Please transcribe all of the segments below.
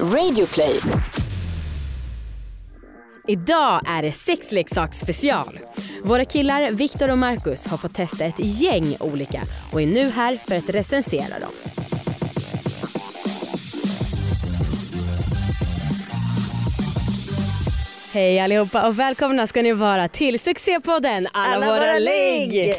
Radioplay. Idag är det sexleksaksspecial. Våra killar Viktor och Marcus har fått testa ett gäng olika och är nu här för att recensera dem. Hej allihopa och välkomna ska ni vara till succépodden Alla, Alla våra, våra ligg! ligg!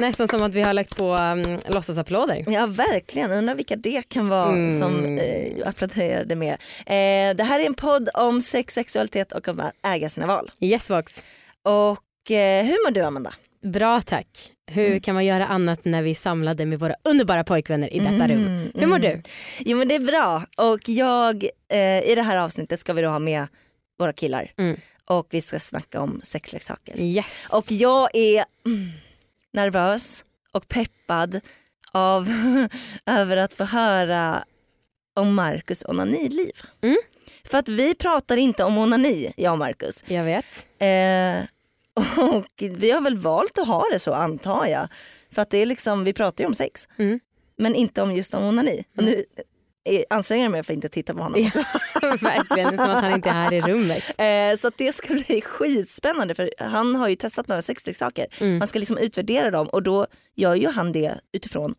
Nästan som att vi har lagt på um, låtsasapplåder. Ja verkligen, undrar vilka det kan vara Mm. som eh, applåderade med. Eh, det här är en podd om sex, sexualitet och om att äga sina val. Yesbox. Och eh, hur mår du Amanda? Bra tack. Hur kan man göra annat när vi är samlade med våra underbara pojkvänner i detta rum? Hur mår du? Jo men det är bra och jag, eh, i det här avsnittet ska vi då ha med våra killar Mm. och vi ska snacka om sexleksaker. Yes. Och jag är mm, nervös och peppad av över att få höra om Marcus onaniliv. Mm. För att vi pratar inte om onani, jag och Marcus. Jag vet. Eh, och vi har väl valt att ha det så antar jag. För att det är liksom, vi pratar ju om sex. Mm. Men inte om just om onani. Och nu eh, anstränger jag mig för att inte titta på honom. Ja, verkligen. Som att han inte är här i rummet. Eh, så det ska bli skitspännande för han har ju testat några sexleksaker. Mm. Man ska liksom utvärdera dem och då gör ju han det utifrån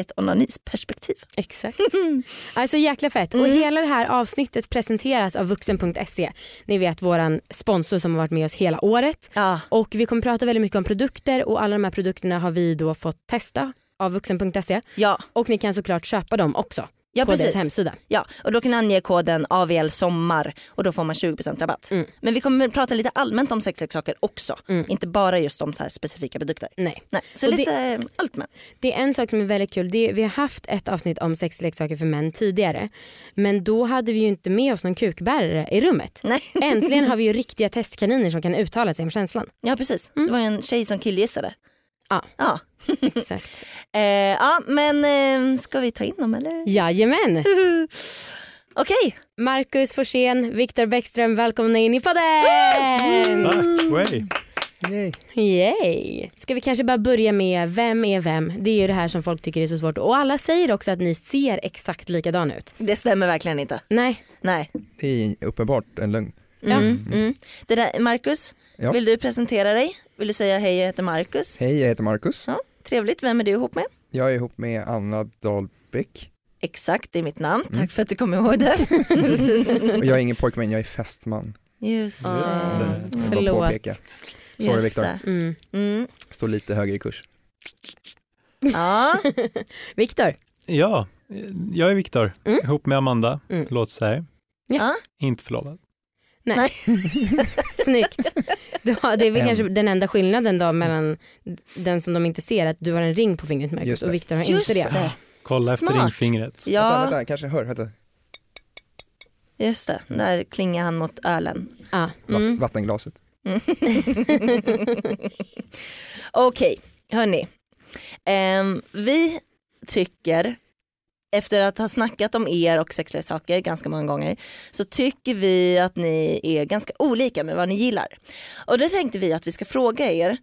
ett onanisperspektiv. Exakt. Alltså jäkla fett. Och Mm. hela det här avsnittet presenteras av vuxen.se. Ni vet våran sponsor som har varit med oss hela året. Ja. Och vi kommer prata väldigt mycket om produkter och alla de här produkterna har vi då fått testa av vuxen.se. Ja, Och ni kan såklart köpa dem också ja på deras hemsida. Ja, och då kan ni ange koden AVL sommar och då får man 20% rabatt. Mm. Men vi kommer prata lite allmänt om sexleksaker också. Mm. Inte bara just om så här specifika produkter. Nej. Nej, så Och det- lite eh, allt med. Det är en sak som är väldigt kul. Det vi har haft ett avsnitt om sexleksaker för män tidigare. Men då hade vi ju inte med oss någon kukbärare i rummet. Nej. Äntligen har vi ju riktiga testkaniner som kan uttala sig om känslan. Ja precis, det var en tjej som killgissade. Ja. Ja, Exakt. eh, ja men eh, ska vi ta in dem eller? Jajamän. Okej, Marcus Forsén, Viktor Bäckström, välkomna in i podden! Tack, way. Yay. Ska vi kanske bara börja med vem är vem? Det är ju det här som folk tycker är så svårt. Och alla säger också att ni ser exakt likadana ut. det stämmer verkligen inte. Nej. Nej. Det är uppenbart en lögn. Ja. Mm. Mm. Det där, Marcus, Ja. vill du presentera dig? Vill du säga hej jag heter Marcus? Hej, jag heter Marcus. Ja, trevligt, vem är du ihop med? Jag är ihop med Anna Dahlbäck. Exakt, det är mitt namn. Mm. Tack för att du kom ihåg det. Och jag är ingen pojkvän, jag är fästman. Just det. Jag vill bara Förlåt. Sorry Just Viktor, det. Mm. Mm. står lite högre i kurs. Ja, Viktor. Ja, jag är Viktor, Mm. ihop med Amanda. Mm. Så här. Ja. Inte förlovad. Snyggt. Du har, det är väl kanske den enda skillnaden då mellan den som de inte ser att du har en ring på fingret Marcus och Viktor har just inte det. det. Kolla Smart. efter ringfingret. Vänta, Ja, vänta, jag kanske hör, vänta. just det. Där klingar han mot ölen. Vatt, Mm. Vattenglaset. Okej, hörni. Ehm, vi tycker, efter att ha snackat om er och sexleksaker ganska många gånger, så tycker vi att ni är ganska olika med vad ni gillar. Och då tänkte vi att vi ska fråga er,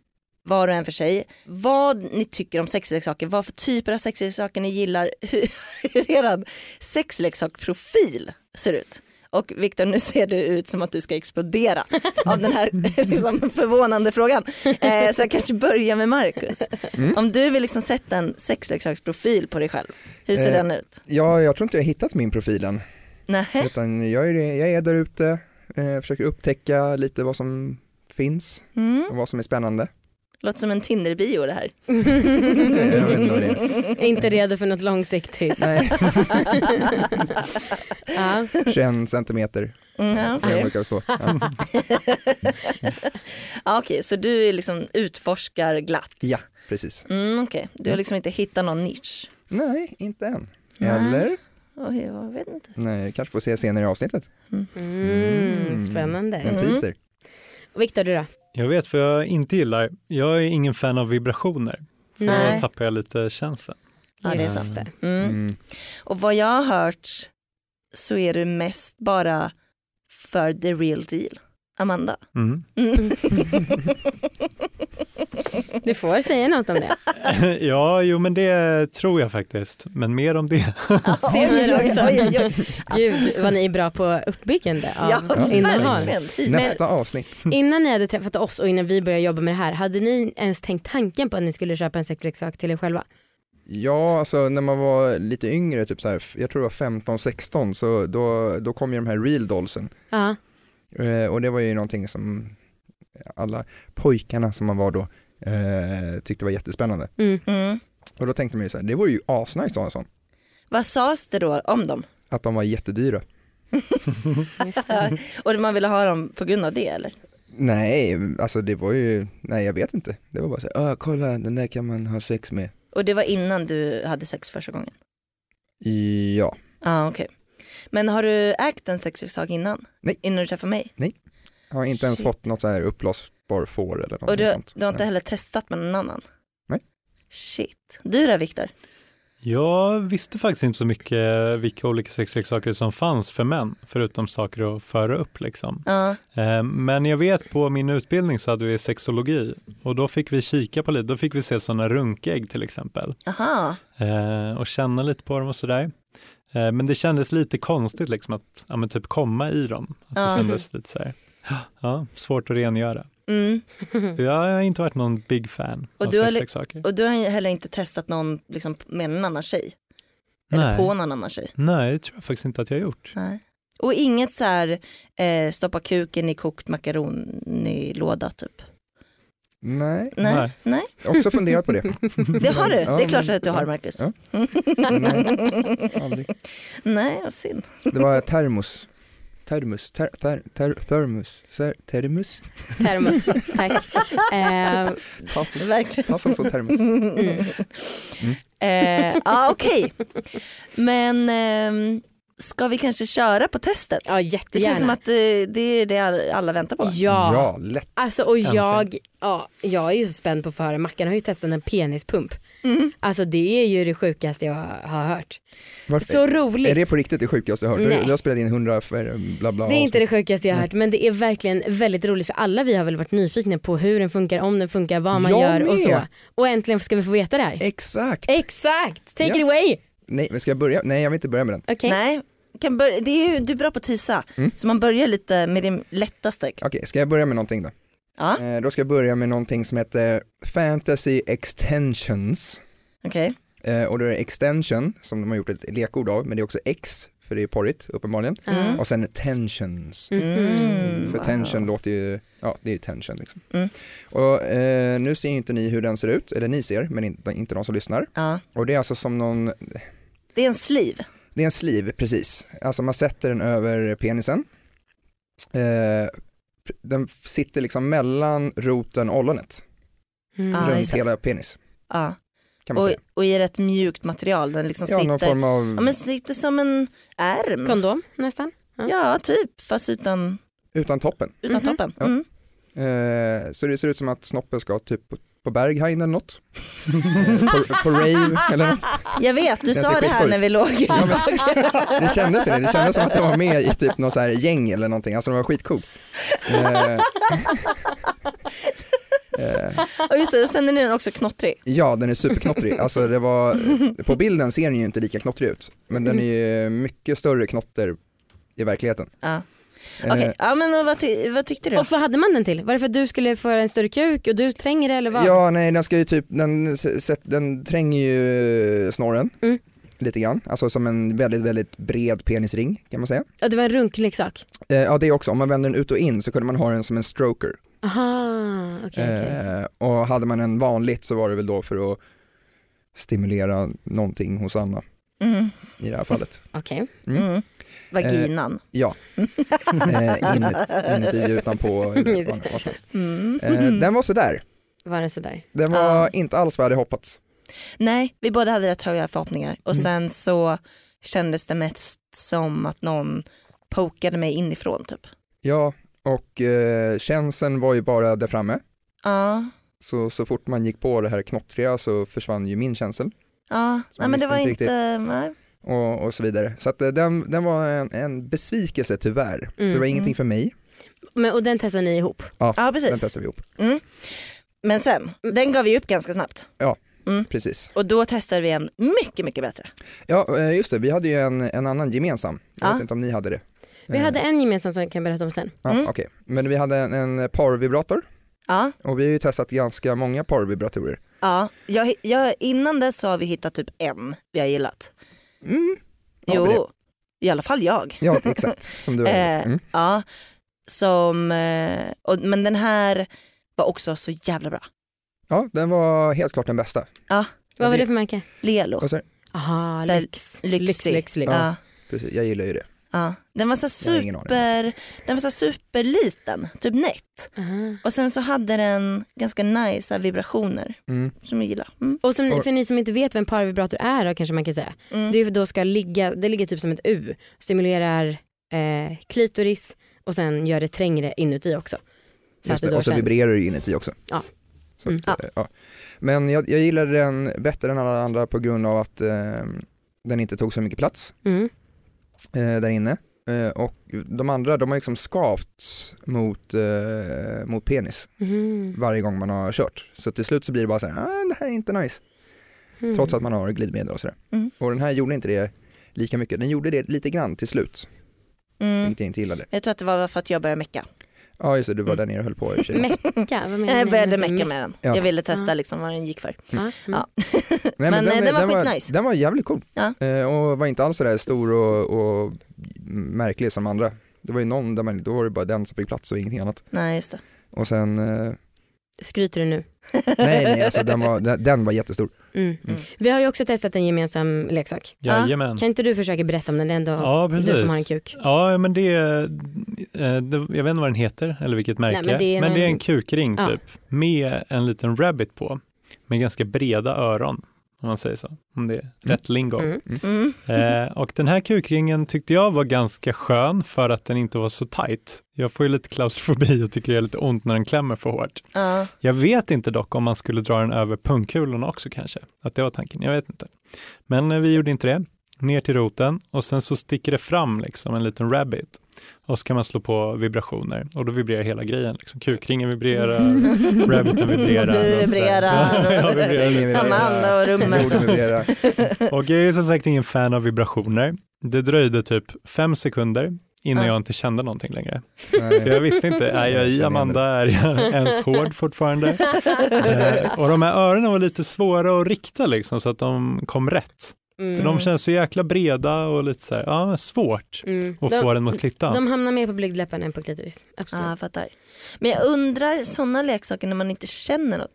var och en för sig, vad ni tycker om sexleksaker, vad för typer av sexleksaker ni gillar, hur, hur er sexleksakprofil ser ut. Och Viktor, nu ser du ut som att du ska explodera av den här liksom, förvånande frågan. Eh, så jag kanske börjar med Marcus. Mm. Om du vill liksom sätta en sexleksaksprofil på dig själv, hur ser Eh, den ut? Ja, jag tror inte jag har hittat min profil än. Nej. Utan jag är, jag är där ute, eh, försöker upptäcka lite vad som finns Mm. och vad som är spännande. Låter som en Tinder-bio det här. det inte redo för något långsiktigt. Nej, Ja. 21 centimeter. Mm, brukar stå. Ja. Ja, okej, så du är liksom utforskar glatt? ja, precis. Mm, okej. Du har liksom inte hittat någon nisch? Nej, inte än. Nej. Eller? Oj, jag vet inte. Nej, kanske får se senare i avsnittet. Mm, Mm. spännande. En Mm. teaser. Viktor du då? Jag vet vad jag inte gillar. Jag är ingen fan av vibrationer. För Nej. Då tappar jag lite känslan. Ja, det är sant. det. Mm. Mm. Och vad jag har hört så är du mest bara för the real deal. Amanda. Mm. Mm. Du får säga något om det. ja, jo men det tror jag faktiskt. Men mer om det. Senare också. Oj, oj, oj. Gud vad ni är bra på uppbyggande av Ja, innehåll. Nästa avsnitt. Innan ni hade träffat oss och innan vi började jobba med det här, hade ni ens tänkt tanken på att ni skulle köpa en sexleksak till er själva? Ja, alltså när man var lite yngre, typ så här, jag tror det var 15-16, så då, då kom ju de här real dollsen. Ja. Eh, och det var ju någonting som alla pojkarna som man var då eh, tyckte var jättespännande. Mm. Mm. Och då tänkte man ju så här, det vore ju asnice att ha en sån. Vad sades det då om dem? Att de var jättedyra. Och man ville ha dem på grund av det eller? Nej, alltså det var ju, nej jag vet inte. Det var bara så här, "Ah, kolla den där kan man ha sex med. Och det var innan du hade sex första gången? Ja, Ja okej. Men har du ägt en sexleksak innan? Nej. Innan du träffade mig? jag har inte ens Shit. fått något så här uppblåsbar får eller något Och du, sånt. du har inte Nej. heller testat med någon annan? Nej. Shit. Du då Viktor? Jag visste faktiskt inte så mycket vilka olika sexleksaker som fanns för män, förutom saker att föra upp. Liksom. Eh, Men jag vet på min utbildning så hade vi sexologi och då fick vi kika på lite, då fick vi se sådana runkägg till exempel Aha. eh, och känna lite på dem och sådär. Eh, Men det kändes lite konstigt liksom att ja, typ komma i dem. Att det kändes lite så här, ja, svårt att rengöra. Mm. Jag har inte varit någon big fan Och av du har- sexleksaker. Och du har heller inte testat någon liksom, med en annan tjej? Eller Nej. på någon annan tjej? Nej, det tror jag faktiskt inte att jag har gjort. Nej. Och inget så här eh, stoppa kuken i kokt makaronilåda typ? Nej, Nej. Nej. Nej. jag har också funderat på det. Det har du, Ja, det är klart men- att du har. Marcus. Ja. Nej, aldrig. Nej, vad synd. Det var termos. Termos, ter, ter, ter, thermos, ter, termos. Termos, tack. Eh, Tass, Verkligen. tass alltså termos. Mm. Eh, ja okej. Men ehm, ska vi kanske köra på testet? ja Det jättegärna. känns som att eh, det är det all- alla väntar på. Ja. Ja, lätt. Alltså och Äntligen. jag, ja, jag är ju så spänd på att få höra, Mackan har ju testat en penispump. Mm. Alltså det är ju det sjukaste jag har hört. Varför? Så roligt. Är det på riktigt det sjukaste jag har hört? Du, Nej. har spelat in hundra för bla bla Det är inte det sjukaste jag har hört men det är verkligen väldigt roligt för alla vi har väl varit nyfikna på hur den funkar, om den funkar, vad man Jag gör och med. så. Och äntligen ska vi få veta det här. Exakt. Exakt, take Ja. it away. Nej, men ska jag börja? Nej, jag vill inte börja med den. Okej. Nej, kan börja, det är ju, du är bra på att tisa. Mm. Så man börjar lite med det lättaste. Okej, ska jag börja med någonting då? Ja, Eh, då ska jag börja med någonting som heter Fantasy Extensions. okej. Eh, och då är det extension som de har gjort ett lekord av, men det är också X, för det är porrigt uppenbarligen. Mm. Och sen tensions. Mm. För Wow. tension låter ju, ja det är ju tension liksom. Mm. Och eh, nu ser ju inte ni hur den ser ut, eller ni ser, men inte, inte de som lyssnar. Ja. Och det är alltså som någon, Det är en sleeve. Det är en sleeve precis. Alltså man sätter den över penisen. Eh, den sitter liksom mellan roten och ollonet, Mm. Ja, runt hela penis. Ja. Man Och, och i ett mjukt material. Den liksom Ja, någon sitter, form av, ja, men sitter som en ärm. Kondom nästan. Ja, typ. Fast utan, utan toppen. utan Mhm. toppen. Ja. Mm. Eh, så det ser ut som att snoppen ska typ på, Berghain eller något. Eh, på, på rave eller något. Jag vet, du sa det här när vi låg. Ja, men, det kändes det, det kändes som att det var med i typ något så här gäng eller någonting, alltså det var skitcool. Eh, eh, Och just det, och sen är den också knottrig. ja, den är superknottrig. Alltså det var, på bilden ser den ju inte lika knottrig ut, men den är ju mycket större knotter i verkligheten. Ja. Eh, Okej, ja, men och vad, ty- vad tyckte du? då? Och vad hade man den till? Var det för att du skulle få en större kuk och du tränger det eller vad? Ja, nej, den ska ju typ, den, den tränger ju snorren Mm. lite grann, alltså som en väldigt, väldigt bred penisring kan man säga. Ja, det var en runkleksak. Eh, ja, det också, om man vänder den ut och in så kunde man ha den som en stroker. Aha, okej okej. Eh, och hade man en vanligt så var det väl då för att stimulera någonting hos Anna Mm. i det här fallet. Okej. Mm. Mm. Vaginan. Ja, eh, inuti, inuti var, som helst. Mm. Eh, den var sådär, Var det sådär? den var Ja. inte alls vad jag hade hoppats. Nej, vi båda hade rätt höga förhoppningar och Mm. sen så kändes det mest som att någon pokade mig inifrån typ. Ja, och eh, känseln var ju bara där framme. Ja, Så, så fort man gick på det här knottriga så försvann ju min känsel ja. Nej, men det var inte inte, nej. Och, och så vidare. Så att, eh, den, den var en, en besvikelse tyvärr. Så det var Mm. ingenting för mig. Men, och den testade ni ihop? Ja Den precis. testade vi ihop. Mm. Men sen, den gav vi upp ganska snabbt. Precis. Och då testade vi en mycket, mycket bättre. Ja eh, just det, vi hade ju en, en annan gemensam. Jag Ja. vet inte om ni hade det. Vi Eh, hade en gemensam som jag kan berätta om sen. Ja, Mm. okej. Men vi hade en, en powervibrator Ja, och vi har ju testat ganska många powervibratorer. ja. Jag, jag, innan dess så har vi hittat typ en vi har gillat. Mm. Jo, i alla fall jag. Ja exakt, som du har Eh, mm. Ja, som, eh, och, men den här var också så jävla bra. Ja, den var helt klart den bästa. Ja, Vad var det för märke? Lelo. Aha, lyx. Lyx, lyx, lyx. Ja. Precis, jag gillar ju det. Ja. Den var så super, den var så superliten, typ nätt. Aha. Och sen så hade den ganska nice vibrationer Mm. som jag gillar. Mm. Och som, för ni som inte vet vad en parvibrator är då kanske man kan säga. Mm. Det är för då ska ligga, det ligger typ som ett U, stimulerar eh, klitoris och sen gör det trängre inuti också. Så Just att det det. Och så känns. vibrerar det inuti också. Ja. Så Mm. att, eh, ja. Men jag, jag gillar den bättre än alla andra på grund av att eh, den inte tog så mycket plats Mm. Eh, där inne. Eh, och de andra de har liksom skavts mot, eh, mot penis Mm. varje gång man har kört. Så till slut så blir det bara så här, ah, det här är inte nice. Mm. Trots att man har glidmedel och sådär. Mm. Och den här gjorde inte det lika mycket. Den gjorde det lite grann till slut, Mm. vilket jag inte gillade. Jag tror att det var för att jag började mecka. Ja just det, du var där nere och höll på i och för sig. Mecka, vad menar Jag började Alltså, mecka me- med den. Ja. Jag ville testa liksom vad den gick för. Mm. Ja. Nej, Men, eh, den var den, skitnice. den var jävligt cool. Ja. Eh, och var inte alls sådär stor och, och märklig som andra. Det var ju någon där man, då var det bara den som fick plats och ingenting annat. Nej just det. Och sen, eh, Skryter du nu? nej nej alltså den var, den, den var jättestor. Mm. Mm. Vi har ju också testat en gemensam leksak. Jajamän. Kan inte du försöka berätta om den? Det är ändå Ja, du som har en kuk. Ja, men det är, eh, det, jag vet inte vad den heter eller vilket märke, men det är men det är en kukring Ja. typ med en liten rabbit på, med ganska breda öron, om man säger så, om det är rätt lingo. Mm. Mm. Eh, och den här kukringen tyckte jag var ganska skön för att den inte var så tight. Jag får ju lite klaustrofobi och tycker det är lite ont när den klämmer för hårt. Ja. Jag vet inte dock om man skulle dra den över pungkulorna också kanske, att det var tanken, jag vet inte. Men eh, vi gjorde inte det, ner till roten och sen så sticker det fram liksom en liten rabbit och så kan man slå på vibrationer och då vibrerar hela grejen. Liksom. Kukringen vibrerar, rabbiten vibrerar. Du och vibrerar. jag vibrerar. Sängen vibrerar. Amanda och rummet. Vibrerar. Och jag är som sagt ingen fan av vibrationer. Det dröjde typ fem sekunder innan Ja. jag inte kände någonting längre. Nej. För jag visste inte, är jag i Amanda, är jag ens hård fortfarande? Eh, och de här öronen var lite svåra att rikta liksom så att de kom rätt. För Mm. de känns så jäkla breda och lite så här, ja svårt Mm. att De, få den mot klittan. de hamnar mer på blygdläppen än på klitoris. Absolut. Ja, fattar. Men jag undrar sådana leksaker när man inte känner något.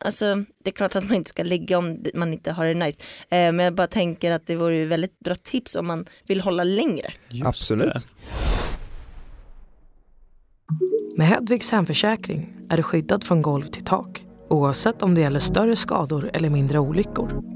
Alltså det är klart att man inte ska ligga om man inte har det nice. Eh, men jag bara tänker att det vore ju väldigt bra tips om man vill hålla längre. Just Absolut. det. Med Hedvigs hemförsäkring är du skyddad från golv till tak oavsett om det gäller större skador eller mindre olyckor.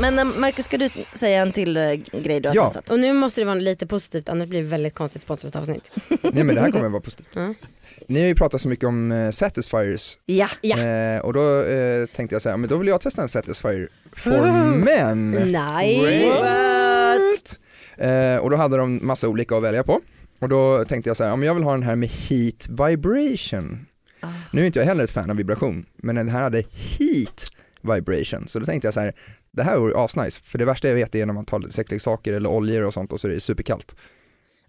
Men eh, Marcus ska du säga en till eh, grej du har Ja. testat? Och nu måste det vara lite positivt annars blir det väldigt konstigt sponsrat avsnitt. Nej men det här kommer att vara positivt. Mm. Ni har ju pratat så mycket om eh, Satisfiers Ja. Ja. eh, och då eh, tänkte jag säga, men då vill jag testa en Satisfyer for men. Nice! What? Eh, och då hade de massa olika att välja på. Och då tänkte jag så här, om jag vill ha den här med heat vibration. Ah. Nu är inte jag heller ett fan av vibration, men den här hade heat vibration. Så då tänkte jag så här, det här vore asnice. För det värsta jag vet är när man tar sexleksaker eller oljor och sånt och så är det superkallt.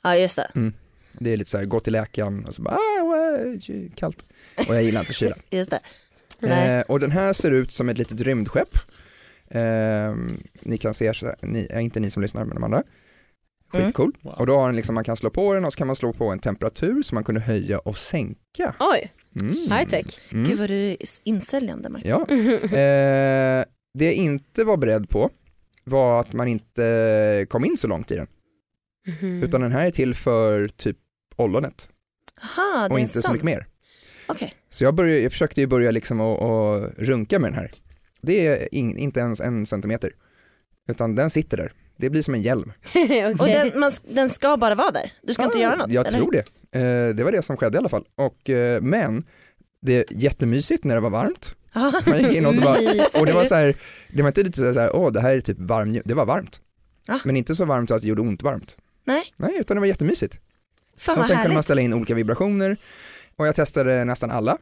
ja, just det. Det är lite så här, gå till läkaren och så bara, ah, what, kallt. Och jag gillar inte kyla. Just det. Eh, och den här ser ut som ett litet rymdskepp. Eh, ni kan se, så här- ni, eh, inte ni som lyssnar men de andra. Mm. Skitcool. Wow. Och då har den liksom, man kan slå på den och så kan man slå på en temperatur som man kunde höja och sänka. Oj, Mm. high tech. Mm. Gud vad du är insäljande Marcus. Ja. Eh, det jag inte var beredd på var att man inte kom in så långt i den. Mhm. Utan den här är till för typ ollonet Aha, det och är inte så sån. mycket mer. Okej. Så jag, började, jag försökte ju börja liksom att att runka med den här. Det är in, inte ens en centimeter. Utan den sitter där Det blir som en hjälm. Okej. Och den, man, den ska bara vara där? Du ska inte Ja, göra något? Jag eller? tror det. Eh, det var det som skedde i alla fall. Och, eh, men det är jättemysigt när det var varmt. Man gick in och så bara, och det var så här, det var inte lite så här, åh det här är typ varm, det var varmt. Ja. Men inte så varmt så att det gjorde ont varmt. Nej, Nej, utan det var jättemysigt. fan och sen kunde man härligt. ställa in olika vibrationer och jag testade nästan alla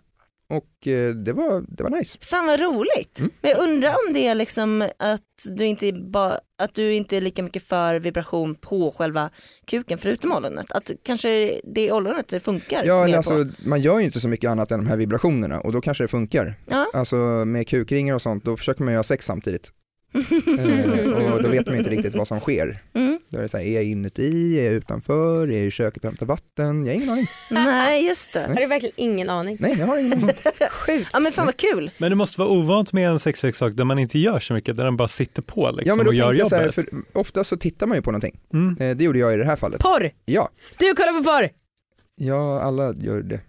och eh, det var, det var nice. Fan vad roligt. Mm. Men jag undrar om det är liksom att du inte ba, att du inte är lika mycket för vibration på själva kuken förutom ollonet. Att kanske det ollonet det funkar Ja, mer eller på. alltså, man gör ju inte så mycket annat än de här vibrationerna och då kanske det funkar. Ja. Alltså med kukringar och sånt, då försöker man ju ha sex samtidigt. eh, och då vet man inte riktigt vad som sker. Mm. Då är det så här, är jag inuti, är jag utanför, är jag i köket och hämtar vatten? Jag har ingen aning. Nej just det. Har du verkligen ingen aning? Nej, jag har ingen aning. Sjukt. Ja men fan vad kul. Men det måste vara ovant med en sexleksak där man inte gör så mycket, där den bara sitter på liksom, Ja men då och gör jag så här, jobbet. för ofta så tittar man ju på någonting. Mm. Eh, det gjorde jag i det här fallet. Porr! Ja, Du kollar på porr! ja alla gör det.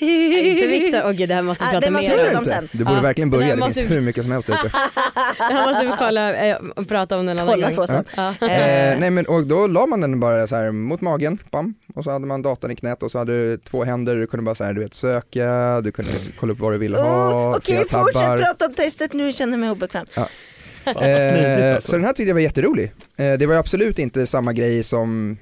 Nej, inte Viktor. Åh gud, det här måste vi Ah, prata det måste mer vi om. prata om Inte. sen. Du borde Ja, verkligen det börja, där det måste finns vi- hur mycket som helst ute. Det här måste vi kolla eh, och prata om någon annan Kolla gång. på sen. Ja. Eh, nej men och då la man den bara så här mot magen, bam, och så hade man datan i knät och så hade du två händer, du kunde bara så här, du vet söka, du kunde kolla upp vad du ville ha, Oh, Okej flera fortsätt prata om testet nu känner jag mig obekväm. Fan, vad smidigt, Eh, alltså. så den här tyckte jag var jätterolig. Eh, det var ju absolut inte samma grej som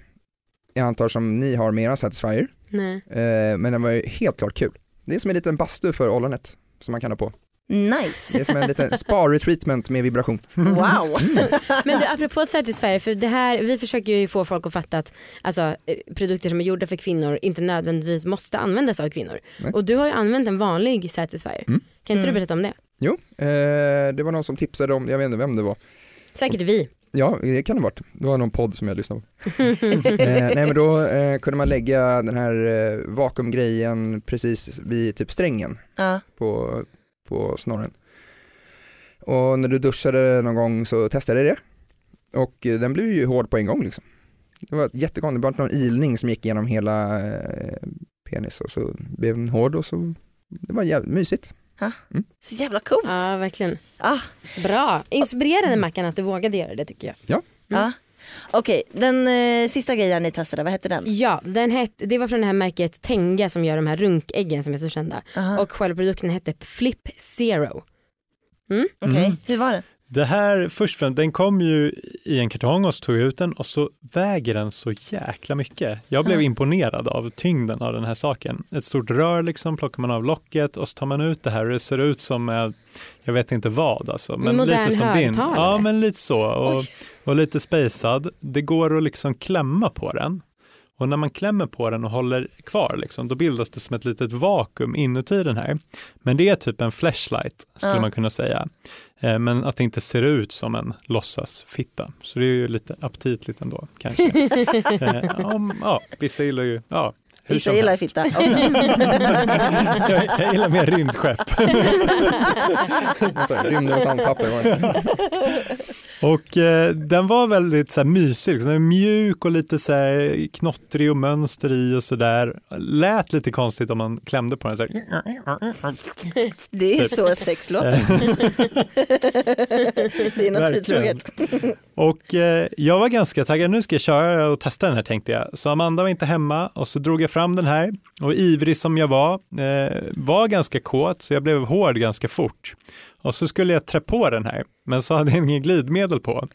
jag antar som ni har med era Satisfyer, Nej. eh, men den var ju helt klart kul. Det är som en liten bastu för ollonet som man kan ha på. Det Nice. är som en liten spa-retreatment med vibration. Wow. Men du, apropå Satisfyer, för det här, vi försöker ju få folk att fatta att alltså, eh, produkter som är gjorda för kvinnor inte nödvändigtvis måste användas av kvinnor. Nej. Och du har ju använt en vanlig Satisfyer. Mm. Kan inte Mm. du berätta om det? Jo, eh, det var någon som tipsade om, jag vet inte vem det var. Säkert vi. Ja, det kan det ha varit. Det var någon podd som jag lyssnade på. eh, nej men då eh, kunde man lägga den här eh, vakuumgrejen precis vid typ strängen Ja. på, på snorren. Och när du duschade någon gång så testade jag det. Och eh, den blev ju hård på en gång liksom. Det var jättekonstigt, det var någon ilning som gick igenom hela eh, penis och så blev den hård och så, det var jävligt mysigt. Så jävla coolt. Ja, verkligen. Ah, Bra. Inspirerande Mackan att du vågade göra det tycker jag. ja. Okej, den eh, sista grejen ni testade, vad hette den? Ja, den hette, det var från det här märket Tenga som gör de här runkäggen som är så kända. Aha. Och själva produkten hette Flip Zero. Okej, Mm. hur var det? Det här, först främst, den kom ju i en kartong och så tog jag ut den och så väger den så jäkla mycket. Jag blev Ja. imponerad av tyngden av den här saken. Ett stort rör liksom, plockar man av locket och så tar man ut det här och det ser ut som, eh, jag vet inte vad alltså. Men Modern lite som din. Ja, men lite så. Och, och lite spacad. Det går att liksom klämma på den. Och när man klämmer på den och håller kvar, liksom, då bildas det som ett litet vakuum inuti den här. Men det är typ en flashlight, skulle Ja. man kunna säga. Eh, Men att det inte ser ut som en låtsasfitta. Så det är ju lite aptitligt ändå, kanske. Eh, om, ja, vissa gillar ju, ja, hur Vissa gillar fitta också. jag, jag gillar mer rymdskepp. Rymden och sandpapper var det. Och eh, den var väldigt så här, mysig, liksom. den mjuk och lite så här, knottrig och mönster i och sådär. Lät lite konstigt om man klämde på den. Så här. Det är Typ. så sex låter. det är något otroligt. Och eh, jag var ganska taggad, nu ska jag köra och testa den här tänkte jag. Så Amanda var inte hemma och så drog jag fram den här och ivrig som jag var, eh, var ganska kåt så jag blev hård ganska fort. Och så skulle jag trä på den här, men så hade jag ingen glidmedel på.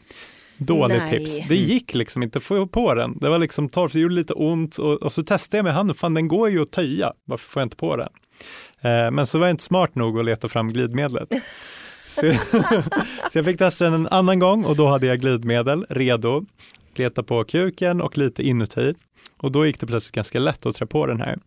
Dåligt Nej. tips. Det gick liksom inte att få på den. Det var liksom torrt, det gjorde lite ont och, och så testade jag med handen, fan den går ju att töja, varför får jag inte på den? Eh, men så var jag inte smart nog att leta fram glidmedlet. Så jag, så jag fick testa den en annan gång och då hade jag glidmedel redo. Leta på kuken och lite inuti. Och då gick det plötsligt ganska lätt att trä på den här.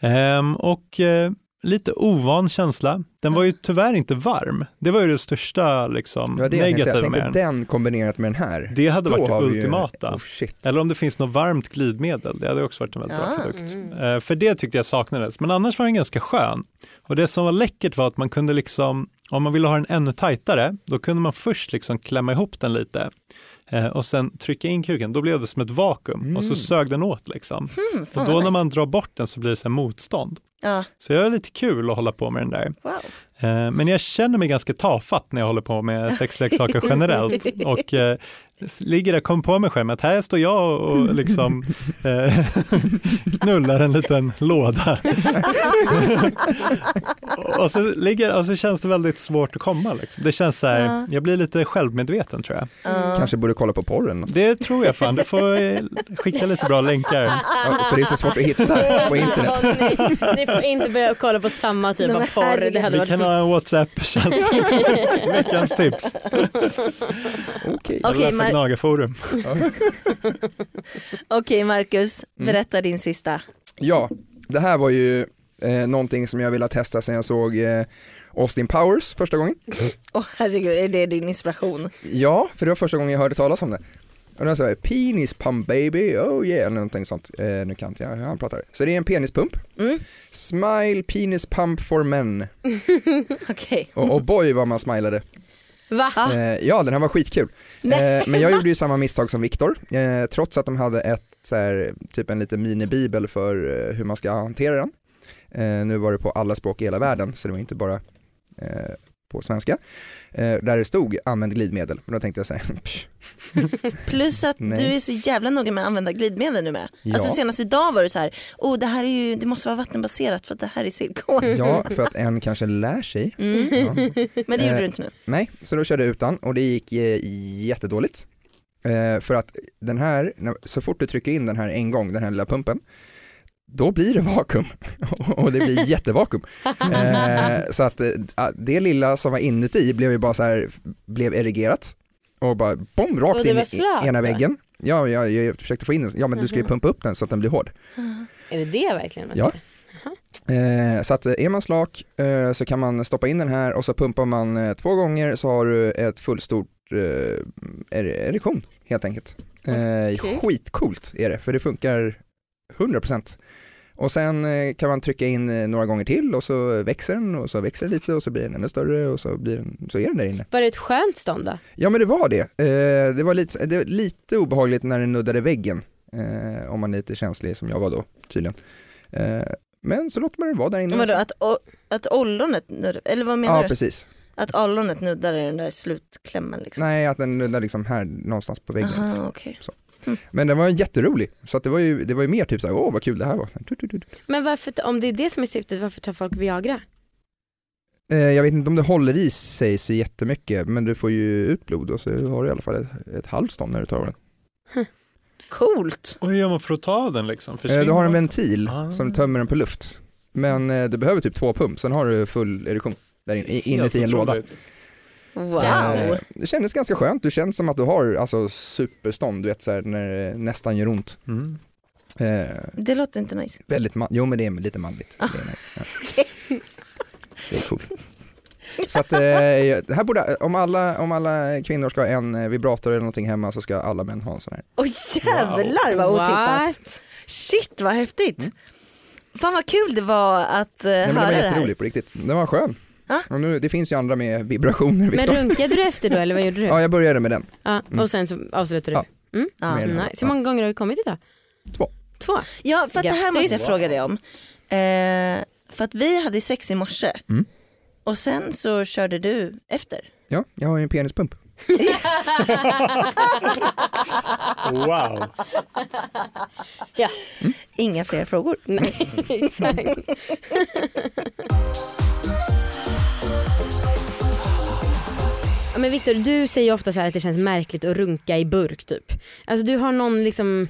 Ehm, och eh, lite ovan känsla. Den var ju tyvärr inte varm. Det var ju det största liksom, Det det negativa Jag med den. den kombinerat med den här. Det hade Då varit det vi ju- ultimata. Oh. Eller om det finns något varmt glidmedel, det hade också varit en väldigt bra Ah. produkt. Mm. Eh, För det tyckte jag saknades, men annars var den ganska skön. Och det som var läckert var att man kunde liksom, om man ville ha den ännu tajtare, då kunde man först liksom klämma ihop den lite eh, och sen trycka in kuken, då blev det som ett vakuum och så Mm. sög den åt liksom. Mm, Och då vad när nice. man drar bort den så blir det så motstånd. Ja, Så det var lite kul att hålla på med den där. wow. Eh, Men jag känner mig ganska tafatt när jag håller på med sexleksaker generellt och eh, ligger där kommer på mig själv att här står jag och liksom eh, knullar en liten låda. och, så ligger, och så känns det väldigt svårt att komma. Liksom. Det känns så här, Ja. jag blir lite självmedveten tror jag. Ja. Kanske borde kolla på porren. Det tror jag fan, du får eh, skicka lite bra länkar. Ja, för det är så svårt att hitta på internet. Ja, ni, ni får inte börja kolla på samma typ Nej, av porr. Det hade Vi varit kan ha en WhatsApp-chatt. Veckans tips. Okej. Okej, Läsa Gnagarforum. Okej Marcus, Mm. berätta din sista. Ja, det här var ju eh, någonting som jag ville testa sen jag såg eh, Austin Powers första gången. Åh herregud, är det din inspiration? Ja, för det var första gången jag hörde talas om det. Och den sa jag, penis pump baby, oh yeah, eller någonting sånt. Eh, nu kan inte jag hur han pratar. Så det är en penispump. Mm. Smile penis pump for men. Okej. Och, och boy vad man smilade. Va? Eh, ja, den här var skitkul. Eh, men jag gjorde ju samma misstag som Viktor, eh, trots att de hade ett, så här, typ en liten minibibel för eh, hur man ska hantera den. Eh, nu var det på alla språk i hela världen, så det var inte bara eh, på svenska. Eh, där det stod använd glidmedel, men då tänkte jag så här, Plus att Nej. du är så jävla noga med att använda glidmedel nu med. Ja. Alltså senast idag var du så här, oh det här är ju, det måste vara vattenbaserat för att det här är silikon. ja, för att en kanske lär sig. Mm. Ja. Men det gjorde Eh, du inte nu. Nej, så då körde jag utan och det gick eh, jättedåligt. Eh, för att den här, så fort du trycker in den här en gång, den här lilla pumpen, då blir det vakuum och det blir jättevakuum. Eh, så att eh, det lilla som var inuti blev ju bara så här, blev erigerat och bara bom, rakt Och in i ena väggen. Ja, jag, jag försökte få in den, ja men du ska ju pumpa upp den så att den blir hård. Är det det verkligen? man Ja. Eh, så att eh, är man slak eh, så kan man stoppa in den här och så pumpar man eh, två gånger så har du ett fullstort eh, er- erektion helt enkelt. Okej. Skitcoolt är det för det funkar 100%. Och sen eh, kan man trycka in eh, några gånger till och så växer den och så växer den lite och så blir den ännu större och så, blir den, så är den där inne. Var det ett skönt stånd då? Ja men det var det. Eh, det var lite, det var lite obehagligt när den nuddade väggen. Om man är lite känslig som jag var då tydligen. Men så låter man den vara där inne. Men vadå, att, att ollonet, eller vad menar Ja du? precis. Att ollonet nuddar den där slutklämmen liksom? Nej, att den nuddar liksom här någonstans på väggen. Aha, okej. Men den var jätterolig, så att det, var ju, det var ju mer typ såhär, åh vad kul det här var. Men varför, om det är det som är syftet, varför tar folk Viagra? Eh, jag vet inte om det håller i sig så jättemycket, men du får ju ut blod och så har du i alla fall ett, ett halvt stånd när du tar den. Coolt. Och hur gör man för att ta den liksom? Eh, Försvinner du har en ventil Ah. som tömmer den på luft. Men eh, du behöver typ två pump, sen har du full erektion där inne, inuti en låda. Wow. Eh, det kändes ganska skönt, du känns som att du har alltså, superstånd, du vet såhär när det nästan gör ont. Mm. Eh, Det låter inte nice. Väldigt man- jo men det är lite manligt. Det är, nice. ja. det är coolt. Så att, eh, det här borde, om, alla, om alla kvinnor ska ha en eh, vibrator eller någonting hemma så ska alla män ha en sån här. Åh jävlar vad otippat. What? Shit vad häftigt. Fan vad kul det var att uh, Nej, men den höra var det här. jätterolig på riktigt. Den var skön. Ja. Och nu, det finns ju andra med vibrationer. Men runkade du efter då eller vad gjorde du? Ja, jag började med den. Ja, Mm. och sen så avslutade du? Ja. Mm. Ja. Med den här. Nice. Hur många gånger har du kommit idag? Två. Två? Ja för att det här måste jag fråga dig om. Eh, för att vi hade sex i morse Mm. och sen så körde du efter. Ja, jag har ju en penispump. Wow. Ja. Inga fler frågor. Nej, exakt. Ja, men Viktor, du säger ju ofta så här att det känns märkligt att runka i burk typ. Alltså du har någon liksom,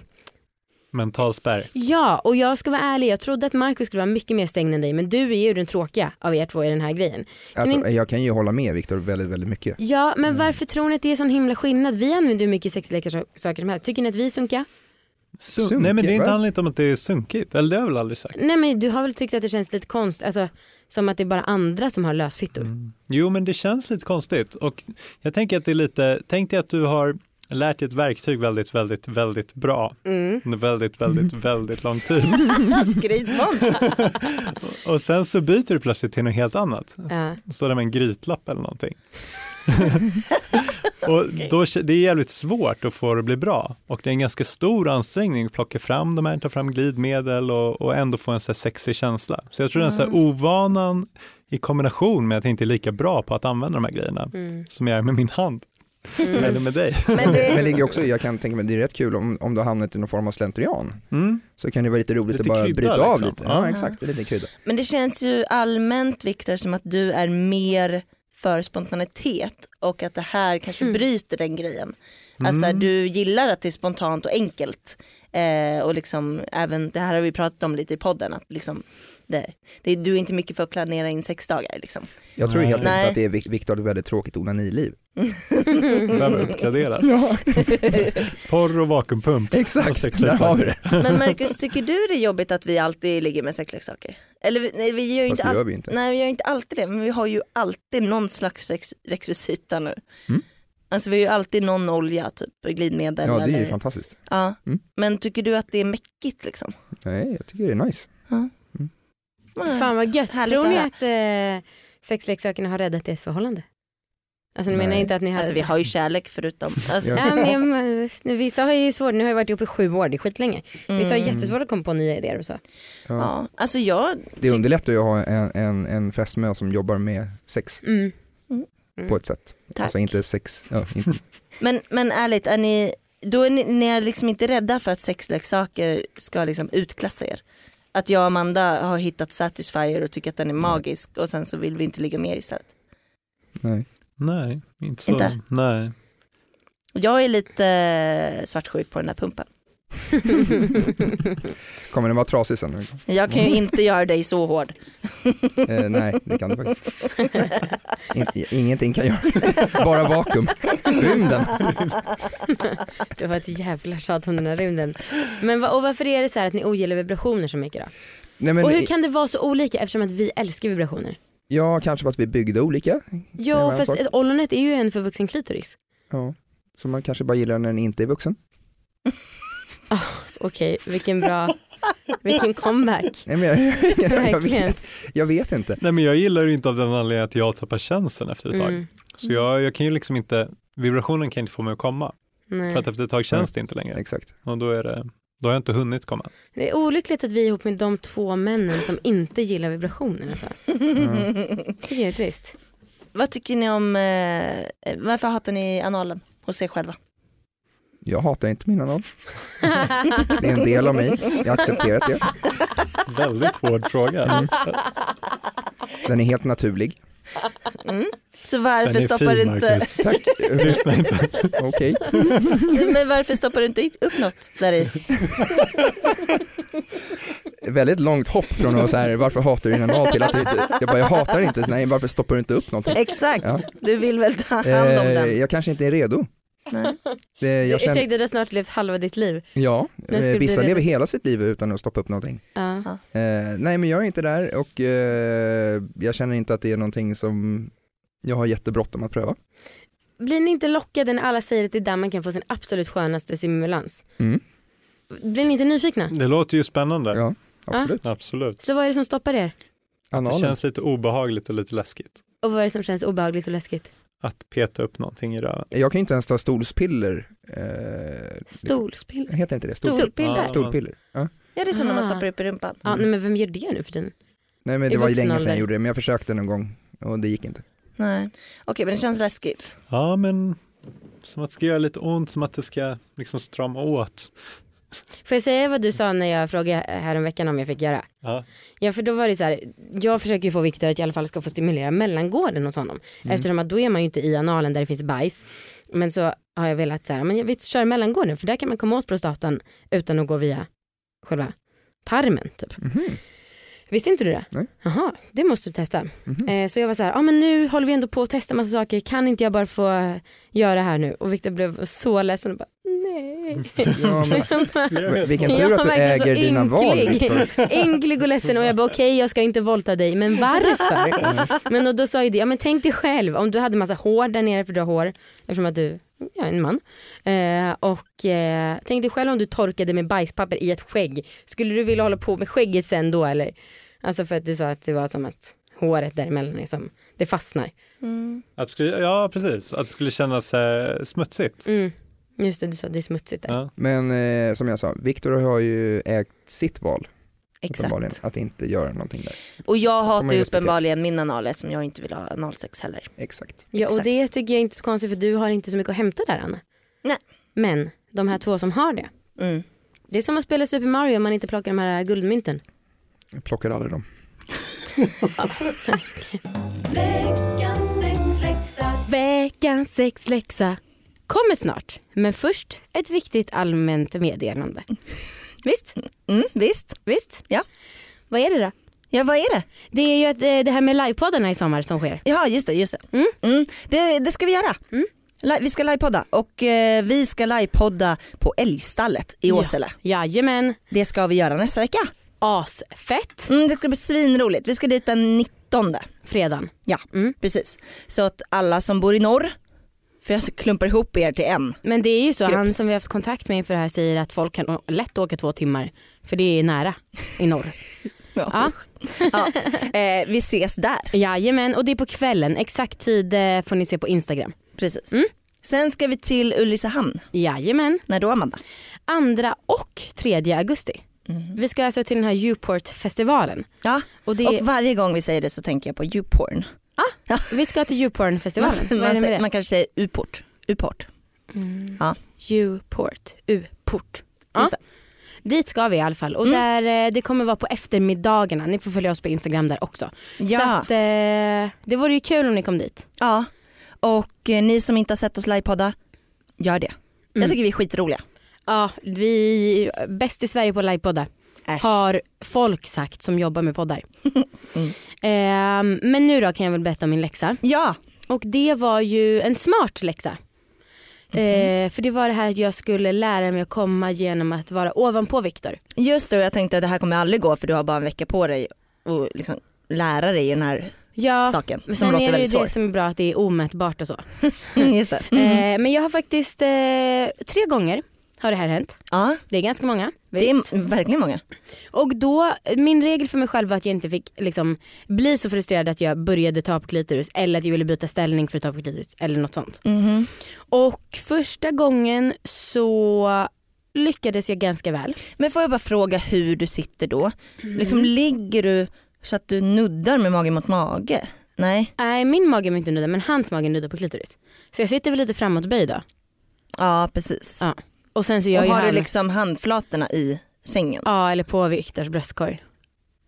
Mental spärr. ja och jag ska vara ärlig, jag trodde att Markus skulle vara mycket mer stängd än dig men du är ju den tråkiga av er två i den här grejen. Alltså, Min- Jag kan ju hålla med Viktor väldigt, väldigt mycket. Ja men varför tror ni att det är sån himla skillnad? Vi använder ju mycket sexleksaker som helst. Tycker ni att vi är sunkiga? Sun- Sunkigt, Nej men det är inte handlar inte om att det är sunkigt, eller det har jag väl aldrig sagt. Nej men du har väl tyckt att det känns lite konstigt, alltså som att det är bara andra som har lösfittor. Mm. Jo men det känns lite konstigt och jag tänker att det är lite, tänk dig att du har lärt dig ett verktyg väldigt, väldigt, väldigt bra Mm. under väldigt, väldigt, väldigt lång tid Skrytmåns. och sen så byter du plötsligt till något helt annat. Ja. Står där med en grytlapp eller någonting. och då, det är jävligt svårt att få det att bli bra och det är en ganska stor ansträngning att plocka fram de här, ta fram glidmedel och, och ändå få en så här sexig känsla. Så jag tror den så här ovanan i kombination med att jag inte är lika bra på att använda de här grejerna Mm. som jag är med min hand Mm. eller med dig. Men Men det det, ligger också, jag kan tänka mig, det är rätt kul om, om du har hamnat i någon form av slentrian. Mm. Så kan det vara lite roligt Lite att bara krydda, bryta av liksom. lite. Ja. Ja exakt, lite krydda. men det känns ju allmänt Viktor som att du är mer för spontanitet och att det här kanske Mm. bryter den grejen. Alltså Mm. du gillar att det är spontant och enkelt. Eh, och liksom även, det här har vi pratat om lite i podden, att liksom det, det, du är inte mycket för att planera in sex dagar. Liksom. Jag tror helt enkelt att det är Vik- Viktor ett väldigt tråkigt onaniliv. Behöver uppgraderas. Ja, Porr och vakuumpump. Och exakt, sexleksaker. där har vi det. Men Marcus, tycker du det är jobbigt att vi alltid ligger med sexleksaker? Eller vi- nej, vi gör ju Fast inte gör alltid vi inte. Nej vi gör inte alltid det men vi har ju alltid någon slags rex- rekvisita nu. Mm. Alltså vi har ju alltid någon olja, typ glidmedel Ja det är ju eller... fantastiskt. ja. Mm. Men tycker du att det är mäckigt liksom? Nej, jag tycker det är nice. Nej. Fan vad gött. Härligt Tror ni att eh, sexleksakerna har räddat ert förhållande? Alltså ni Nej. menar inte att ni har... Alltså vi har ju kärlek förutom. Alltså, Ja. Men, men, vissa har ju svårt, ni har ju varit ihop i sju år, det är skitlänge. Vissa har mm. jättesvårt att komma på nya idéer och så. Ja. Ja, alltså jag, Det underlättar ju att ha en, en, en fästmö som jobbar med sex Mm. på ett sätt. tack. Alltså inte sex, ja, inte, Men, men ärligt, är ni, då är ni, ni är liksom inte rädda för att sexleksaker ska liksom utklassa er? Att jag och Amanda har hittat Satisfyer och tycker att den är magisk och sen så vill vi inte ligga mer istället. nej. Nej, inte så. Inte? Nej. Jag är lite eh, svartsjuk på den här pumpen. Kommer den vara trasig sen? Jag kan ju inte göra dig så hård. Eh, nej, det kan du faktiskt. In, ingenting kan göra, bara vakuum. Rymden. Det var ett jävla tjat om den här rymden. Men va, och varför är det så här att ni ogillar vibrationer så mycket då? Nej, men, och hur kan det vara så olika eftersom att vi älskar vibrationer? Ja, kanske för att vi byggde olika. Jo fast ett ollonet är ju en förvuxen klitoris. Ja. Så man kanske bara gillar när den inte är vuxen. Okej, vilken bra, vilken comeback. Nej, men jag, jag, jag, vet, jag vet inte. Nej men jag gillar det inte av den anledningen att jag tappar känslan efter ett tag. Mm. Så jag, jag kan ju liksom inte, vibrationen kan inte få mig att komma. Nej. För att efter ett tag känns det inte längre. Exakt. Och då, är det, då har jag inte hunnit komma. Det är olyckligt att vi är ihop med de två männen som inte gillar vibrationer. Alltså. Tycker jag är trist. Vad tycker ni om, eh, varför hatar ni analen hos er själva? Jag hatar inte mina namn. Det är en del av mig. Jag har accepterat det. Väldigt hård fråga. Mm. Den är helt naturlig. Så Den varför är stoppar du fin inte, Marcus. Tack. Lyssna inte. Okej. men varför stoppar du inte upp något där i? Väldigt långt hopp från att så här, varför hatar du din anal till att du inte, jag bara, jag hatar inte, så nej varför stoppar du inte upp någonting? Exakt, Ja. du vill väl ta hand om Eh, den? jag kanske inte är redo. Nej. Det, jag känner, Ursäkta, du har snart levt halva ditt liv. ja, eh, du vissa lever hela sitt liv utan att stoppa upp någonting. Ja. Eh, nej men jag är inte där och eh, jag känner inte att det är någonting som jag har jättebråttom att pröva. Blir ni inte lockade när alla säger att det är där man kan få sin absolut skönaste stimulans? Mm. Blir ni inte nyfikna? Det låter ju spännande. Ja, absolut. Absolut. Så vad är det som stoppar er? Det Analen. känns lite obehagligt och lite läskigt. Och vad är det som känns obehagligt och läskigt? Att peta upp någonting i röven. Jag kan inte ens ta stolspiller. Eh, Stolspiller? Heter inte det? Stol, Stolpiller? Ja. Stolpiller. Ja. Ja det är så när man Ah. stoppar upp i rumpan. Ja, nej, men vem gör det nu för tiden? Nej men I det var ju länge sedan jag gjorde det men jag försökte någon gång och det gick inte. Nej. Okej men det känns läskigt. Ja men som att det ska göra lite ont, som att det ska liksom strama åt. Får jag säga vad du sa när jag frågade häromveckan om jag fick göra? Ja. Ja för då var det så här, jag försöker ju få Viktor att i alla fall ska få stimulera mellangården hos honom. Mm. Eftersom att då är man ju inte i analen där det finns bajs. Men så har jag velat så här, men jag vill köra mellangården för där kan man komma åt prostatan utan att gå via själva tarmen typ. Mhm. Visste inte du det? Nej. Jaha, det måste du testa. Mhm. Eh, så jag var så här, ah, men nu håller vi ändå på att testa massa saker, kan inte jag bara få göra det här nu? Och Viktor blev så ledsen och bara, nej. Ja, men, vilken Jag tur att du äger dina val ynklig. Och ledsen och jag bara okej jag ska inte våldta dig men varför? Men och då sa ju det, ja men tänk dig själv om du hade massa hår där nere för du har hår eftersom att du ja, är en man. Eh, och eh, tänk dig själv om du torkade med bajspapper i ett skägg. Skulle du vilja hålla på med skägget sen då eller? Alltså för att du sa att det var som att håret däremellan är som, det fastnar. Mm. Att skulle, ja precis, att det skulle kännas eh, smutsigt. Mm. Just det, du sa att det är smutsigt där. Ja. Men eh, som jag sa, Viktor har ju ägt sitt val. Exakt. att inte göra någonting där. Och jag hatar ju uppenbarligen min anal eftersom jag inte vill ha analsex heller. Exakt. Ja och Exakt. det tycker jag inte är så konstigt för du har inte så mycket att hämta där Anna. Nej. Men de här två som har det. Mm. Det är som att spela Super Mario om man inte plockar de här guldmynten. Jag plockar aldrig dem. Veckans sexläxa kommer snart. Men först ett viktigt allmänt meddelande. Visst? Mm, visst. Visst? Ja. Vad är det då? Ja vad är det? Det är ju att, eh, det här med livepoddarna i sommar som sker. Ja just det, just det. Mm. Mm. Det, det ska vi göra. Mm. Vi ska livepodda och eh, vi ska livepodda på Älgstallet i Ja. Åsele. Jajamän. Det ska vi göra nästa vecka. Asfett. Mm, det ska bli svinroligt. Vi ska dit den 19. Fredagen. Ja, Mm. precis. Så att alla som bor i norr, för jag klumpar ihop er till en. Men det är ju så, Grupp. han som vi har haft kontakt med inför det här säger att folk kan lätt åka två timmar. För det är nära i norr. Ja. Ja. Eh, vi ses där. Jajamän, och det är på kvällen. Exakt tid eh, får ni se på Instagram. Precis. Mm. Sen ska vi till Ulricehamn. Jajamän. När då Amanda? Andra och tredje augusti. Vi ska alltså till den här Uport-festivalen. Ja, Och det, och varje gång vi säger det så tänker jag på YouPorn. vi ska till. Man, är det man, det? man kanske säger Uport. Uport. Mm. Ja. Uport. Uport. Ja. Dit ska vi i alla fall och Mm. där, eh, det kommer vara på eftermiddagarna. Ni får följa oss på Instagram där också. Så Ja. att, eh, det vore ju kul om ni kom dit. ja. Och eh, ni som inte har sett oss livepodda, gör det. Mm. Jag tycker vi är skitroliga. Ja, vi bäst i Sverige på att livepodda. Äsch. Har folk sagt som jobbar med poddar. Mm. Ehm, men nu då kan jag väl berätta om min läxa. Ja, Och det var ju en smart läxa. Eh, för det var det här att jag skulle lära mig att komma genom att vara ovanpå Viktor. just det och jag tänkte att det här kommer aldrig gå för du har bara en vecka på dig att liksom lära dig den här Ja, saken men sen är det väldigt det som är bra att det är omätbart och så. just det. Eh, men jag har faktiskt eh, tre gånger har det här hänt. Ja, Det är ganska många. det Visst. är verkligen många. Och då, min regel för mig själv var att jag inte fick liksom, bli så frustrerad att jag började ta på klitoris eller att jag ville byta ställning för att ta på klitoris eller något sånt. Mhm. Och första gången så lyckades jag ganska väl. Men får jag bara fråga hur du sitter då? Mm. Liksom ligger du så att du nuddar med mage mot mage? Nej? Nej min mage var inte nudda men hans mage nuddar på klitoris. Så jag sitter väl lite framåtböjd då. Ja precis. Ja. Och sen så gör och har han, du liksom handflatorna i sängen? ja eller på Viktors bröstkorg.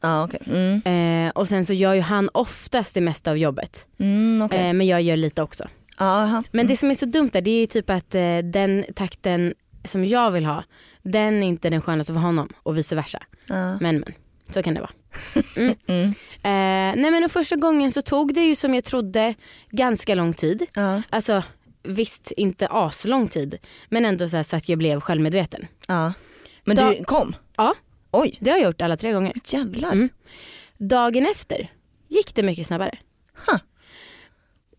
Ja okej. Mm. Eh, och sen så gör ju han oftast det mesta av jobbet. Mm, okej. Eh, men jag gör lite också. Aha. Men det som är så dumt där det är typ att eh, den takten som jag vill ha den är inte den skönaste för honom och vice versa. Men men, så kan det vara. Mm. Eh, nej men och första gången så tog det ju som jag trodde ganska lång tid. Ja. Alltså visst inte aslång tid men ändå så, så att jag blev självmedveten. Ja. Men Da- du kom? Ja. Oj, Det har jag gjort alla tre gånger. jävlar. Mm. Dagen efter gick det mycket snabbare. Huh.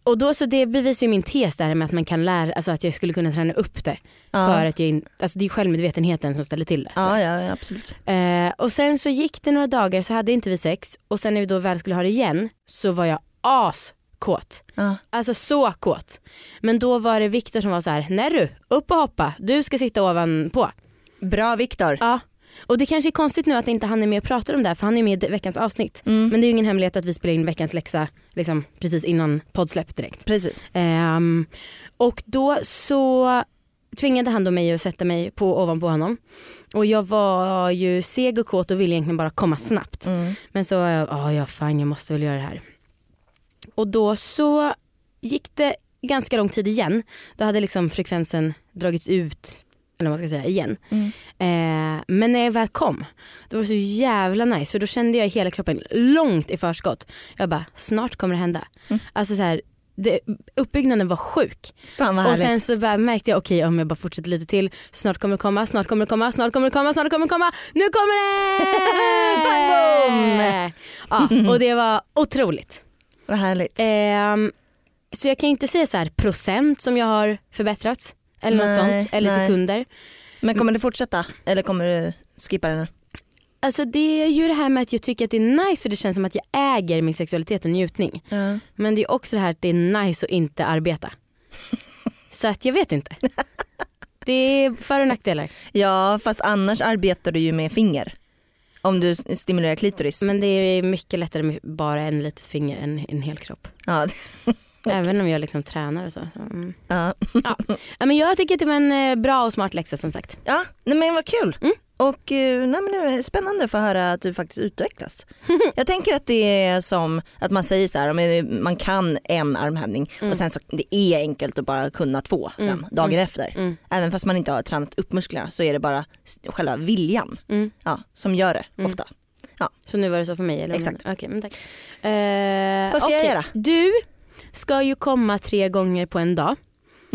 Och då så det bevisar ju min tes där med att man kan lära, alltså att jag skulle kunna träna upp det. Ja. För att jag in, alltså det är självmedvetenheten som ställer till det. Ja, ja, absolut. Eh, och sen så gick det några dagar så hade inte vi sex och sen när vi då väl skulle ha det igen så var jag askåt. Ja. Alltså så kåt. Men då var det Viktor som var så här, nej du, upp och hoppa, du ska sitta ovanpå. Bra Viktor. Ja. Och det kanske är konstigt nu att inte han är med och pratar om det här för han är med i veckans avsnitt. Mm. Men det är ju ingen hemlighet att vi spelar in veckans läxa liksom, precis innan poddsläpp direkt. Precis. Ehm, och då så tvingade han då mig att sätta mig på ovanpå honom. Och jag var ju seg och kåt och ville egentligen bara komma snabbt. Mm. Men så, ja ja fine jag måste väl göra det här. Och då så gick det ganska lång tid igen. Då hade liksom frekvensen dragits ut, eller vad man ska säga, igen. Mm. Eh, men när jag väl kom, då var det så jävla nice för då kände jag i hela kroppen långt i förskott. Jag bara, snart kommer det hända. Mm. Alltså så här, det, uppbyggnaden var sjuk. Fan vad Och sen så märkte jag, okej om jag bara fortsätter lite till, snart kommer det komma, snart kommer det komma, snart kommer det komma, snart kommer det komma, nu kommer det! ja, och det var otroligt. Vad härligt. Ehm, så jag kan inte säga så här procent som jag har förbättrats eller något Nej, sånt, eller nej. sekunder. Men kommer du fortsätta eller kommer du skippa den? nu? Alltså det är ju det här med att jag tycker att det är nice för det känns som att jag äger min sexualitet och njutning. Ja. Men det är också det här att det är nice att inte arbeta. Så att jag vet inte. Det är för och nackdelar. ja fast annars arbetar du ju med finger. Om du stimulerar klitoris. Men det är mycket lättare med bara en litet finger än en hel kropp. Ja, Även om jag liksom tränar och så. mm. ja. ja, men jag tycker att det var en eh, bra och smart läxa som sagt. ja nej, men vad kul. Mm. Och eh, nej, men det är spännande att få höra att du faktiskt utvecklas. Jag tänker att det är som att man säger så här, man kan en armhävning Mm. och sen så det är enkelt att bara kunna två sen Mm. dagen Mm. efter. Mm. Även fast man inte har tränat upp musklerna så är det bara själva viljan Mm. ja, som gör det Mm. ofta. Så nu var det så för mig? Eller? Exakt. Okej, men tack. Eh, Vad ska jag okej. göra? Du ska ju komma tre gånger på en dag.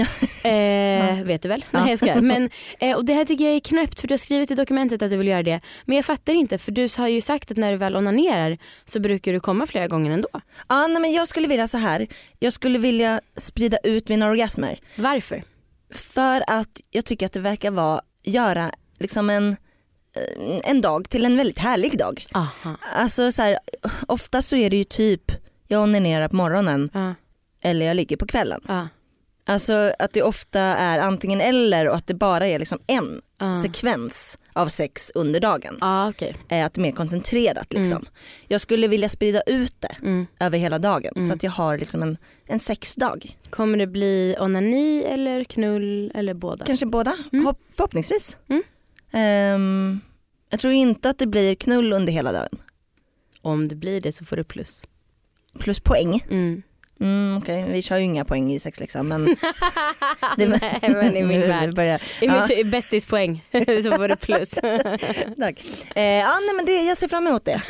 Eh, Vet du väl? Ja. Nej jag ska. Men, eh, och det här tycker jag är knäppt för du har skrivit i dokumentet att du vill göra det. Men jag fattar inte för du har ju sagt att när du väl onanerar så brukar du komma flera gånger ändå. Ja, nej, men jag skulle vilja så här. jag skulle vilja sprida ut mina orgasmer. Varför? För att jag tycker att det verkar vara, göra liksom en, eh, en dag till en väldigt härlig dag. Aha. Alltså så här, ofta så är det ju typ jag onanerar på morgonen Ja, eller jag ligger på kvällen. ja, Alltså att det ofta är antingen eller och att det bara är liksom en ja. sekvens av sex under dagen. Okej. Eh, Att det är mer koncentrerat liksom. Mm. Jag skulle vilja sprida ut det Mm. över hela dagen Mm. så att jag har liksom en, en sexdag. Kommer det bli onani eller knull eller båda? Kanske båda, Mm. Hopp, förhoppningsvis. Mm. Ehm, jag tror inte att det blir knull under hela dagen. Om det blir det så får du plus. Plus poäng. Mm. Okej, vi kör ju inga poäng i sexläxan men Nej men i min värld. börjar. I Ja. mitt bästispoäng så får du plus. Tack. Eh, ja, nej, men det, jag ser fram emot det.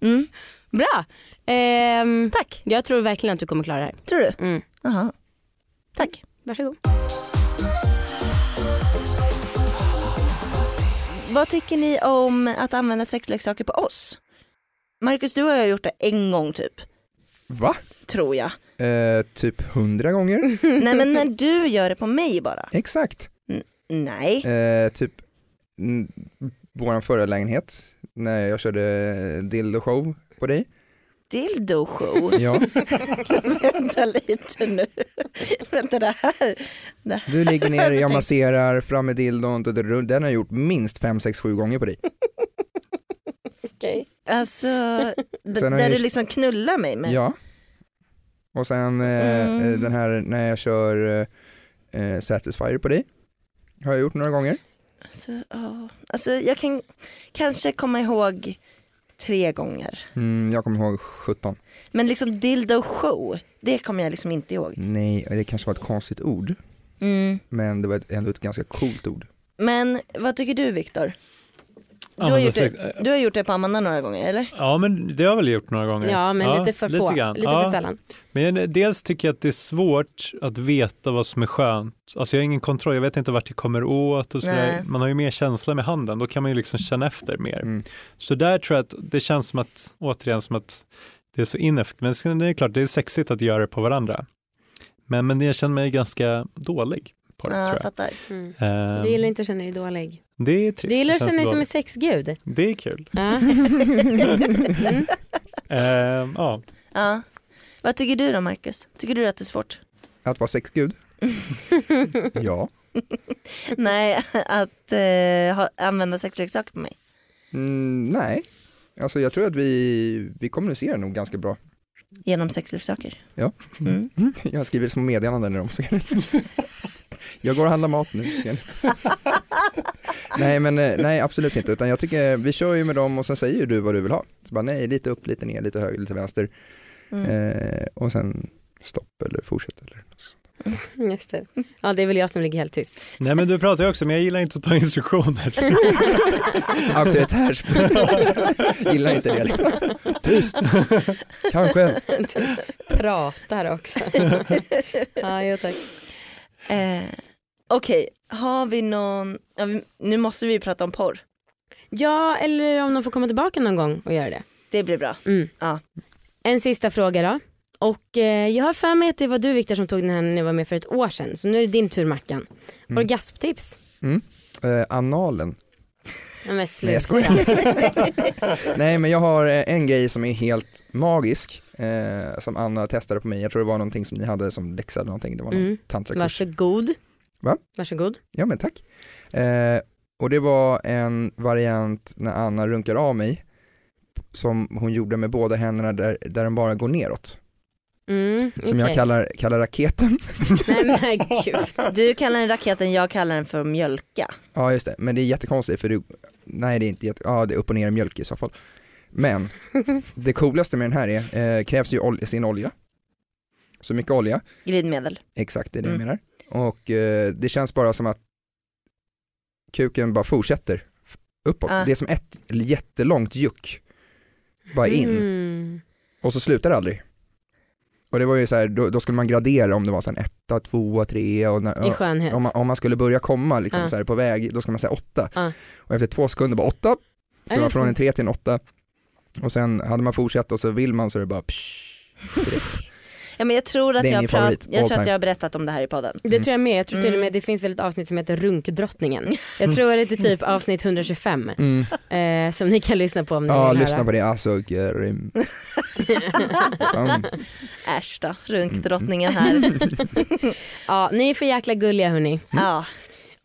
Mm. Bra. Ehm, Tack, jag tror verkligen att du kommer klara det här. tror du? Mm. Jaha. Tack. Varsågod. Vad tycker ni om att använda sexleksaker på oss? Marcus, du har ju gjort det en gång typ, Va? Tror jag. Eh, typ hundra gånger? Nej men när du gör det på mig bara. Exakt. Nej. Eh, typ våran förra lägenhet när jag körde dildo show på dig. Dildo show. Ja, Vänta lite nu. Vänta det här. du ligger ner, jag masserar fram med dildon, den har jag gjort minst 5, 6, 7 gånger på dig. Okej. Alltså, Sen har där du liksom knullar mig med. Ja. Och sen eh, Mm. eh, den här när jag kör eh, eh, Satisfyer på dig. Har jag gjort några gånger. Alltså, alltså jag kan kanske komma ihåg tre gånger. Mm, jag kommer ihåg 17. Men liksom dildo show, det kommer jag liksom inte ihåg. Nej, det kanske var ett konstigt ord. Mm. Men det var ett, ändå ett ganska coolt ord. Men vad tycker du Viktor? Du, har gjort det- du har gjort det på Amanda några gånger eller? Ja men det har jag väl gjort några gånger. Ja men lite för få, grann. lite Ja. för sällan. Men eh, dels tycker jag att det är svårt att veta vad som är skönt. Alltså jag har ingen kontroll, jag vet inte vart det kommer åt och sådär. Man har ju mer känsla med handen, då kan man ju liksom känna efter mer. Mm. Så där tror jag att det känns som att, återigen som att det är så ineffektivt. Men sen är det klart, det är sexigt att göra det på varandra. Men, men jag känner mig ganska dålig på det Ja, tror jag fattar. Mm. Ehm, Du gillar inte att känna dig dålig. det är trist. Du gillar att känna dig som en sexgud. Det är kul. Ja. Mm. Ehm, ja. Ja. Vad tycker du då Marcus? Tycker du att det är svårt? Att vara sexgud? ja. Nej, att eh, ha, använda sexleksaker på mig. Mm, nej. Alltså jag tror att vi, vi kommunicerar nog ganska bra. Genom sexleksaker. Ja. Mm. Jag skriver små meddelanden när de ser Jag går och handlar mat nu. nej men eh, nej absolut inte utan jag tycker vi kör ju med dem och sen säger du vad du vill ha. Så bara nej lite upp, lite ner, lite höger, lite vänster Mm. eh, och sen stopp eller fortsätt eller Just det. Ja det är väl jag som ligger helt tyst. Nej men du pratar ju också, men jag gillar inte att ta instruktioner. Auktoritärt. Gillar inte det liksom. Tyst. Kanske. Pratar också. ja jo tack. Eh, Okej, har vi någon, ja, vi, nu måste vi prata om porr. Ja eller om de får komma tillbaka någon gång och göra det. Det blir bra. Mm. Ja. En sista fråga då. Och eh, jag har för mig att det var du Viktor som tog den här när ni var med för ett år sedan. Så nu är det din tur Mackan. Mm. Orgasmtips? Eh, analen. Ja, men Nej sluta. jag skojar. Nej men jag har eh, en grej som är helt magisk eh, som Anna testade på mig. Jag tror det var någonting som ni hade som läxa eller någonting. Det var någon Mm. tantrakurs. Varsågod. Va? Varsågod. Ja men tack. Eh, Och det var en variant när Anna runkar av mig som hon gjorde med båda händerna där, där den bara går neråt. Mm, Som jag okej. kallar, kallar raketen. Nej men gud. Du kallar den raketen, jag kallar den för mjölka. Ja just det, men det är jättekonstigt för du, nej det är inte jätte, ja det är upp och ner i mjölk i så fall. Men det coolaste med den här är, eh, krävs ju ol- sin olja. Så mycket olja, Glidmedel. exakt det är det jag Mm. menar. Och eh, det känns bara som att kuken bara fortsätter uppåt. Ah. Det är som ett jättelångt juck. Bara in. Mm. Och så slutar det aldrig. Och det var ju så här, då, då skulle man gradera om det var så en etta, tvåa, trea och när, I skönhet. om, man, om man skulle börja komma liksom Ja. så här på väg, då ska man säga åtta. Ja. Och efter två sekunder bara åtta, så det var från en tre till en åtta. Och sen hade man fortsatt och så vill man så är det bara psh. Ja, men jag tror att, Det är jag, prat, jag, tror att jag har berättat om det här i podden. Det tror jag med. Jag tror till och Mm. med det finns väl ett avsnitt som heter Runkdrottningen. Jag tror att det är typ avsnitt 125 Mm. eh, som ni kan lyssna på om ni Ja, vill lyssna höra. på det, alltså grym. Mm. Äsch då, runkdrottningen här. Ja, ni är för jäkla gulliga hörni. ja.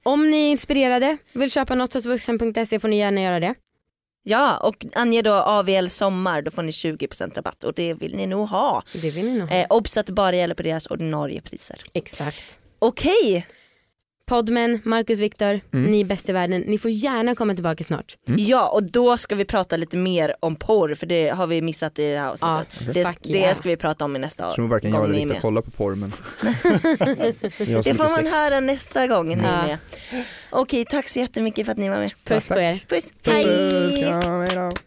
Om ni är inspirerade, vill köpa något hos vuxen.se får ni gärna göra det. Ja, och ange då AVL sommar, då får ni 20% rabatt och det vill ni nog ha. Det vill ni nog ha. Eh, obs att det bara gäller på deras ordinarie priser. Exakt. Okej, Podmen, Marcus Viktor, Mm. ni är bäst i världen. Ni får gärna komma tillbaka snart. ja och då ska vi prata lite mer om porr för det har vi missat i det här avsnittet. Ja, det, det yeah. ska vi prata om i nästa Jag tror varken jag eller Viktor kollar på porr men Det får man sex. höra nästa gång ni är med. Okej, tack så jättemycket för att ni var med. Puss på tack. er. Puss, Puss, hej! puss.